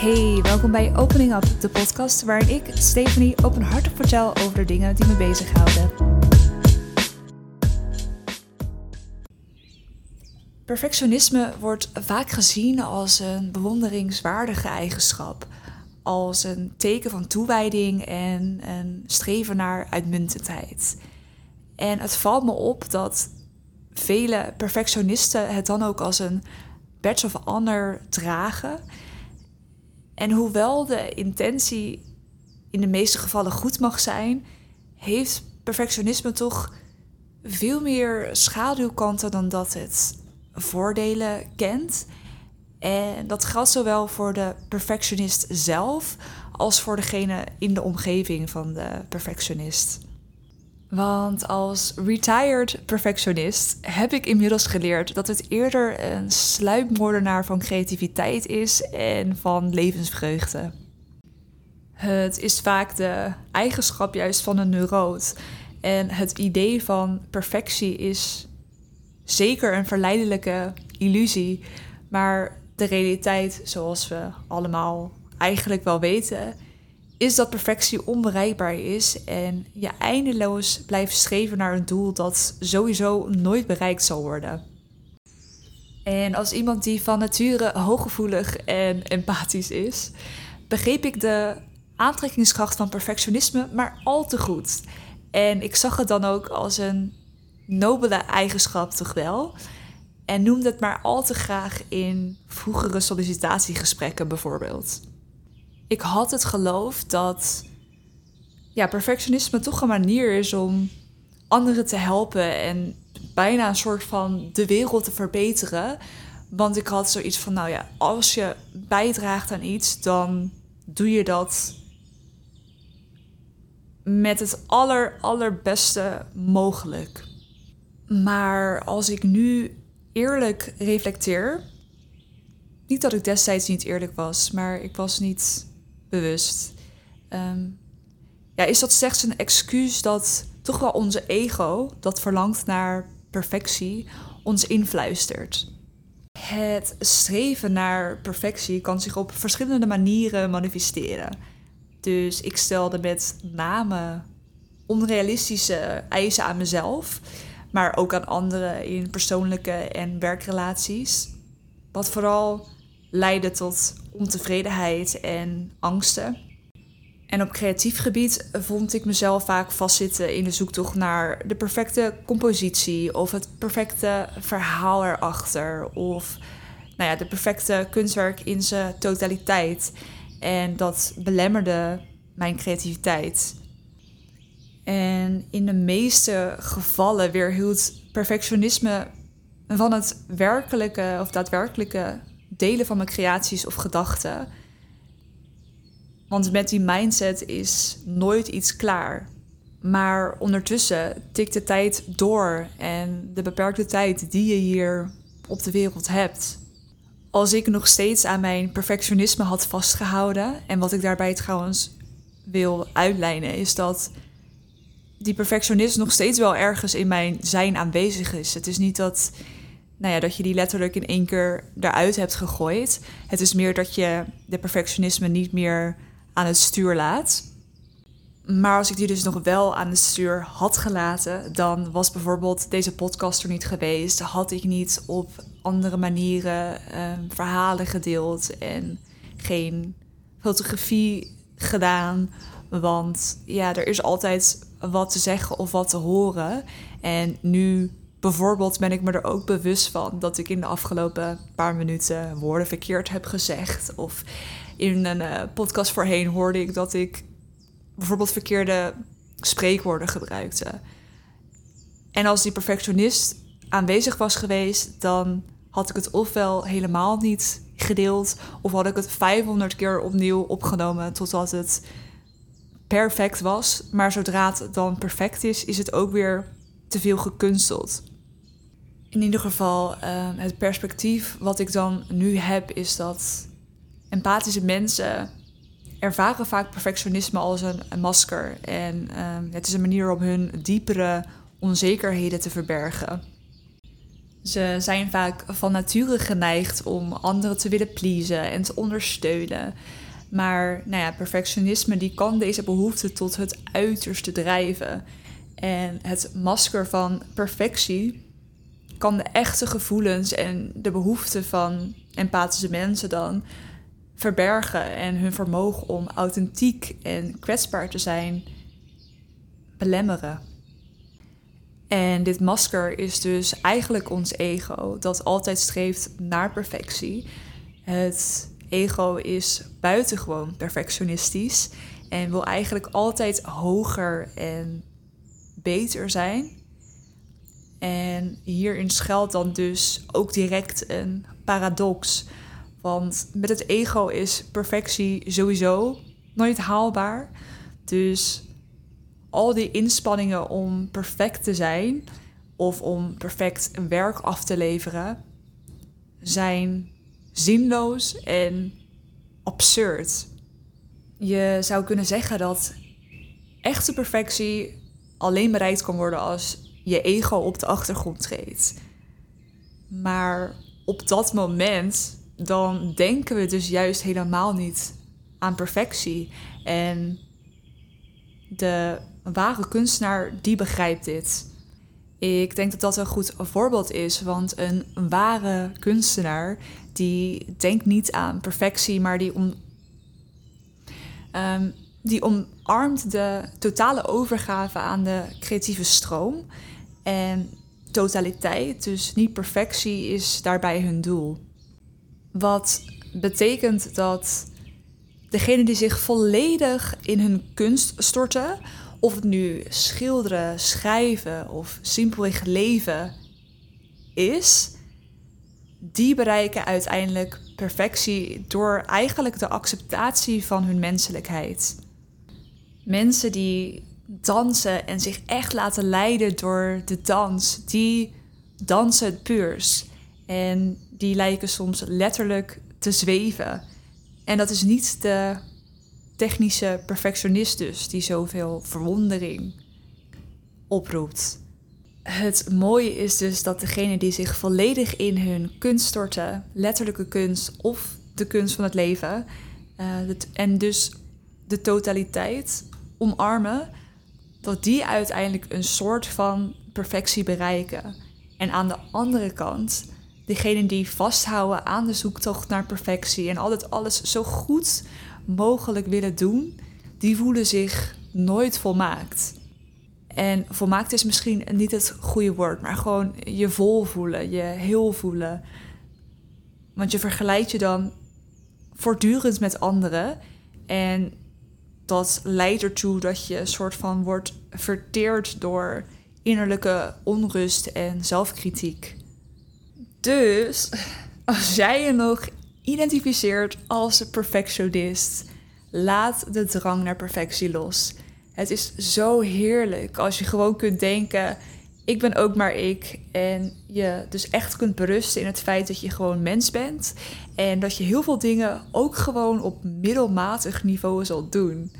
Hey, welkom bij Opening Up, de podcast waarin ik, Stephanie, openhartig vertel over de dingen die me bezighouden. Perfectionisme wordt vaak gezien als een bewonderingswaardige eigenschap, als een teken van toewijding en een streven naar uitmuntendheid. En het valt me op dat vele perfectionisten het dan ook als een badge of honor dragen. En hoewel de intentie in de meeste gevallen goed mag zijn, heeft perfectionisme toch veel meer schaduwkanten dan dat het voordelen kent. En dat geldt zowel voor de perfectionist zelf als voor degene in de omgeving van de perfectionist. Want als retired perfectionist heb ik inmiddels geleerd dat het eerder een sluipmoordenaar van creativiteit is en van levensvreugde. Het is vaak de eigenschap juist van een neuroot. En het idee van perfectie is zeker een verleidelijke illusie. Maar de realiteit, zoals we allemaal eigenlijk wel weten, is dat perfectie onbereikbaar is en je eindeloos blijft streven naar een doel dat sowieso nooit bereikt zal worden. En als iemand die van nature hooggevoelig en empathisch is, begreep ik de aantrekkingskracht van perfectionisme maar al te goed. En ik zag het dan ook als een nobele eigenschap toch wel. En noemde het maar al te graag in vroegere sollicitatiegesprekken bijvoorbeeld ik had het geloof dat ja, perfectionisme toch een manier is om anderen te helpen en bijna een soort van de wereld te verbeteren. Want ik had zoiets van, nou ja, als je bijdraagt aan iets, dan doe je dat met het aller, allerbeste mogelijk. Maar als ik nu eerlijk reflecteer, niet dat ik destijds niet eerlijk was, maar ik was niet bewust. Ehm, ja, is dat slechts een excuus dat toch wel onze ego, dat verlangt naar perfectie, ons influistert? Het streven naar perfectie kan zich op verschillende manieren manifesteren. Dus ik stelde met name onrealistische eisen aan mezelf, maar ook aan anderen in persoonlijke en werkrelaties. Wat vooral leidde tot ontevredenheid en angsten. En op creatief gebied vond ik mezelf vaak vastzitten in de zoektocht naar de perfecte compositie of het perfecte verhaal erachter of nou ja, de perfecte kunstwerk in zijn totaliteit. En dat belemmerde mijn creativiteit. En in de meeste gevallen weerhield perfectionisme van het werkelijke of daadwerkelijke delen van mijn creaties of gedachten. Want met die mindset is nooit iets klaar. Maar ondertussen tikt de tijd door en de beperkte tijd die je hier op de wereld hebt. Als ik nog steeds aan mijn perfectionisme had vastgehouden, en wat ik daarbij trouwens wil uitlijnen, is dat die perfectionist nog steeds wel ergens in mijn zijn aanwezig is. Het is niet dat nou ja, dat je die letterlijk in één keer eruit hebt gegooid. Het is meer dat je de perfectionisme niet meer aan het stuur laat. Maar als ik die dus nog wel aan het stuur had gelaten, dan was bijvoorbeeld deze podcast er niet geweest. Had ik niet op andere manieren ehm, verhalen gedeeld en geen fotografie gedaan. Want ja, er is altijd wat te zeggen of wat te horen. En nu Bijvoorbeeld ben ik me er ook bewust van dat ik in de afgelopen paar minuten woorden verkeerd heb gezegd. Of in een uh, podcast voorheen hoorde ik dat ik bijvoorbeeld verkeerde spreekwoorden gebruikte. En als die perfectionist aanwezig was geweest, dan had ik het ofwel helemaal niet gedeeld, of had ik het 500 keer opnieuw opgenomen totdat het perfect was. Maar zodra het dan perfect is, is het ook weer te veel gekunsteld in ieder geval, ehm, het perspectief wat ik dan nu heb, is dat empathische mensen ervaren vaak perfectionisme als een, een masker. En ehm, het is een manier om hun diepere onzekerheden te verbergen. Ze zijn vaak van nature geneigd om anderen te willen pleasen en te ondersteunen. Maar nou ja, perfectionisme die kan deze behoefte tot het uiterste drijven. En het masker van perfectie kan de echte gevoelens en de behoeften van empathische mensen dan verbergen en hun vermogen om authentiek en kwetsbaar te zijn belemmeren. En dit masker is dus eigenlijk ons ego, dat altijd streeft naar perfectie. Het ego is buitengewoon perfectionistisch en wil eigenlijk altijd hoger en beter zijn. En hierin schuilt dan dus ook direct een paradox. Want met het ego is perfectie sowieso nooit haalbaar. Dus al die inspanningen om perfect te zijn of om perfect een werk af te leveren zijn zinloos en absurd. Je zou kunnen zeggen dat echte perfectie alleen bereikt kan worden als je ego op de achtergrond treedt. Maar op dat moment, dan denken we dus juist helemaal niet aan perfectie. En de ware kunstenaar, die begrijpt dit. Ik denk dat dat een goed voorbeeld is, want een ware kunstenaar die denkt niet aan perfectie, maar die, om, um, die omarmt de totale overgave aan de creatieve stroom. En totaliteit, dus niet perfectie, is daarbij hun doel. Wat betekent dat degene die zich volledig in hun kunst storten, of het nu schilderen, schrijven of simpelweg leven is, die bereiken uiteindelijk perfectie door eigenlijk de acceptatie van hun menselijkheid. Mensen die dansen en zich echt laten leiden door de dans, die dansen het puurs. En die lijken soms letterlijk te zweven. En dat is niet de technische perfectionist dus, die zoveel verwondering oproept. Het mooie is dus dat degene die zich volledig in hun kunst storten, letterlijke kunst of de kunst van het leven, uh, en dus de totaliteit omarmen, dat die uiteindelijk een soort van perfectie bereiken. En aan de andere kant, degenen die vasthouden aan de zoektocht naar perfectie en altijd alles zo goed mogelijk willen doen, die voelen zich nooit volmaakt. En volmaakt is misschien niet het goede woord, maar gewoon je vol voelen, je heel voelen. Want je vergelijkt je dan voortdurend met anderen. En dat leidt ertoe dat je een soort van wordt verteerd door innerlijke onrust en zelfkritiek. Dus als jij je nog identificeert als perfectionist, laat de drang naar perfectie los. Het is zo heerlijk als je gewoon kunt denken: ik ben ook maar ik. En je dus echt kunt berusten in het feit dat je gewoon mens bent. En dat je heel veel dingen ook gewoon op middelmatig niveau zult doen.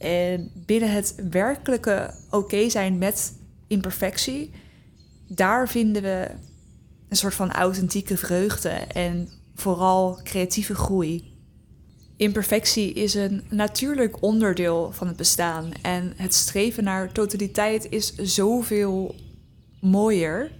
En binnen het werkelijke oké zijn met imperfectie, daar vinden we een soort van authentieke vreugde en vooral creatieve groei. Imperfectie is een natuurlijk onderdeel van het bestaan en het streven naar totaliteit is zoveel mooier.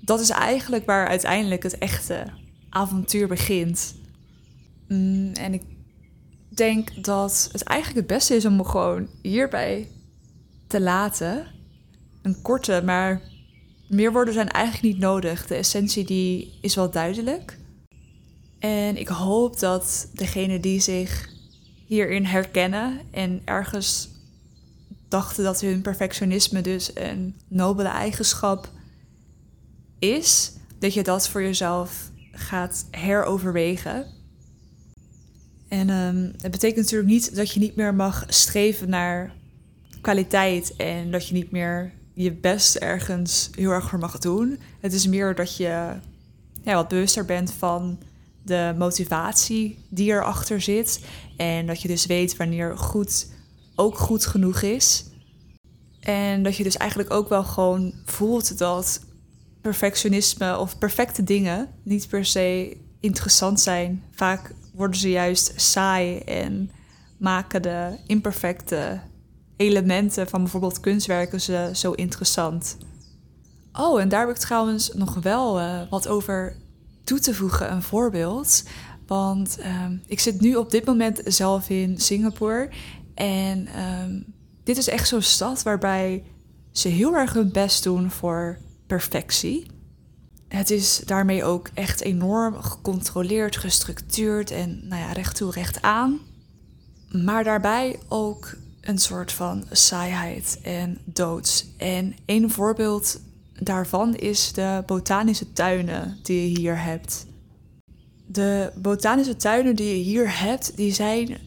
Dat is eigenlijk waar uiteindelijk het echte avontuur begint. Mm, en ik denk dat het eigenlijk het beste is om gewoon hierbij te laten. Een korte, maar meer woorden zijn eigenlijk niet nodig. De essentie die is wel duidelijk. En ik hoop dat degenen die zich hierin herkennen en ergens dachten dat hun perfectionisme dus een nobele eigenschap is, dat je dat voor jezelf gaat heroverwegen. En um, het betekent natuurlijk niet dat je niet meer mag streven naar kwaliteit en dat je niet meer je best ergens heel erg voor mag doen. Het is meer dat je ja, wat bewuster bent van de motivatie die erachter zit. En dat je dus weet wanneer goed ook goed genoeg is. En dat je dus eigenlijk ook wel gewoon voelt dat perfectionisme of perfecte dingen niet per se interessant zijn. Vaak worden ze juist saai en maken de imperfecte elementen van bijvoorbeeld kunstwerken ze zo interessant. Oh, en daar heb ik trouwens nog wel uh, wat over toe te voegen, een voorbeeld. Want um, ik zit nu op dit moment zelf in Singapore. En um, dit is echt zo'n stad waarbij ze heel erg hun best doen voor perfectie. Het is daarmee ook echt enorm gecontroleerd, gestructuurd en nou ja, recht toe, recht aan. Maar daarbij ook een soort van saaiheid en doods. En een voorbeeld daarvan is de botanische tuinen die je hier hebt. De botanische tuinen die je hier hebt, die zijn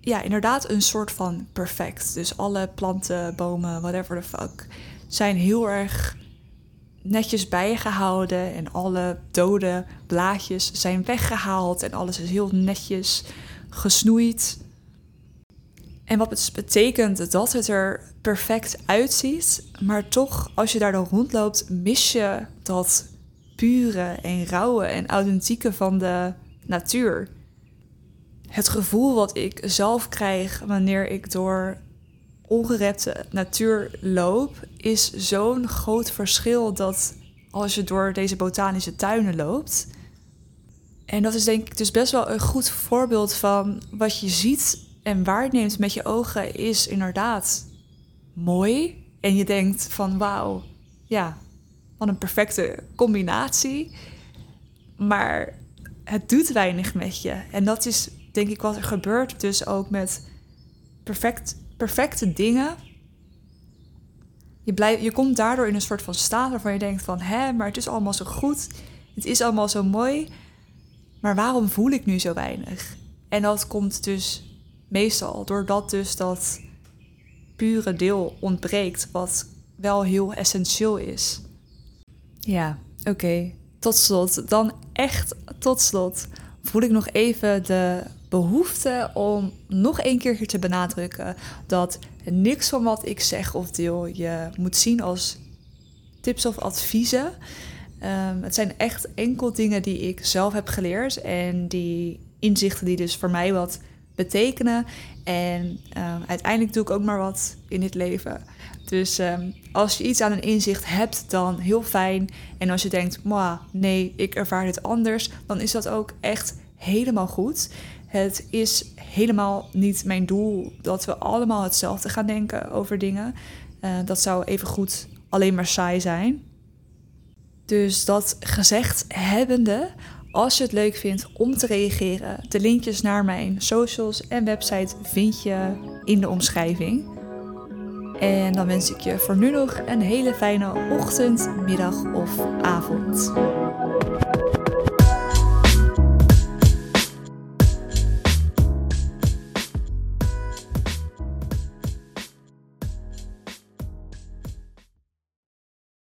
ja, inderdaad een soort van perfect. Dus alle planten, bomen, whatever the fuck, zijn heel erg netjes bijgehouden. En alle dode blaadjes zijn weggehaald. En alles is heel netjes gesnoeid. En wat het betekent dat het er perfect uitziet, maar toch, als je daar dan rondloopt, mis je dat pure en rauwe en authentieke van de natuur. Het gevoel wat ik zelf krijg wanneer ik door ongerepte natuur loop, is zo'n groot verschil dat als je door deze botanische tuinen loopt. En dat is denk ik dus best wel een goed voorbeeld van wat je ziet en waarneemt met je ogen is inderdaad mooi. En je denkt van wauw, ja, wat een perfecte combinatie. Maar het doet weinig met je. En dat is denk ik wat er gebeurt dus ook met perfect, perfecte dingen. Je, blijft, je komt daardoor in een soort van staat waarvan je denkt van... hè, maar het is allemaal zo goed, het is allemaal zo mooi... maar waarom voel ik nu zo weinig? En dat komt dus meestal doordat dus dat pure deel ontbreekt... wat wel heel essentieel is. Ja, oké. Tot slot, dan echt tot slot voel ik nog even de behoefte om nog een keer te benadrukken dat niks van wat ik zeg of deel je moet zien als tips of adviezen. Um, het zijn echt enkel dingen die ik zelf heb geleerd en die inzichten die dus voor mij wat betekenen. En um, uiteindelijk doe ik ook maar wat in dit leven. Dus um, als je iets aan een inzicht hebt, dan heel fijn. En als je denkt, nee, ik ervaar dit anders, dan is dat ook echt helemaal goed. Het is helemaal niet mijn doel dat we allemaal hetzelfde gaan denken over dingen. Uh, dat zou even goed alleen maar saai zijn. Dus dat gezegd hebbende, als je het leuk vindt om te reageren, de linkjes naar mijn socials en website vind je in de omschrijving. En dan wens ik je voor nu nog een hele fijne ochtend, middag of avond.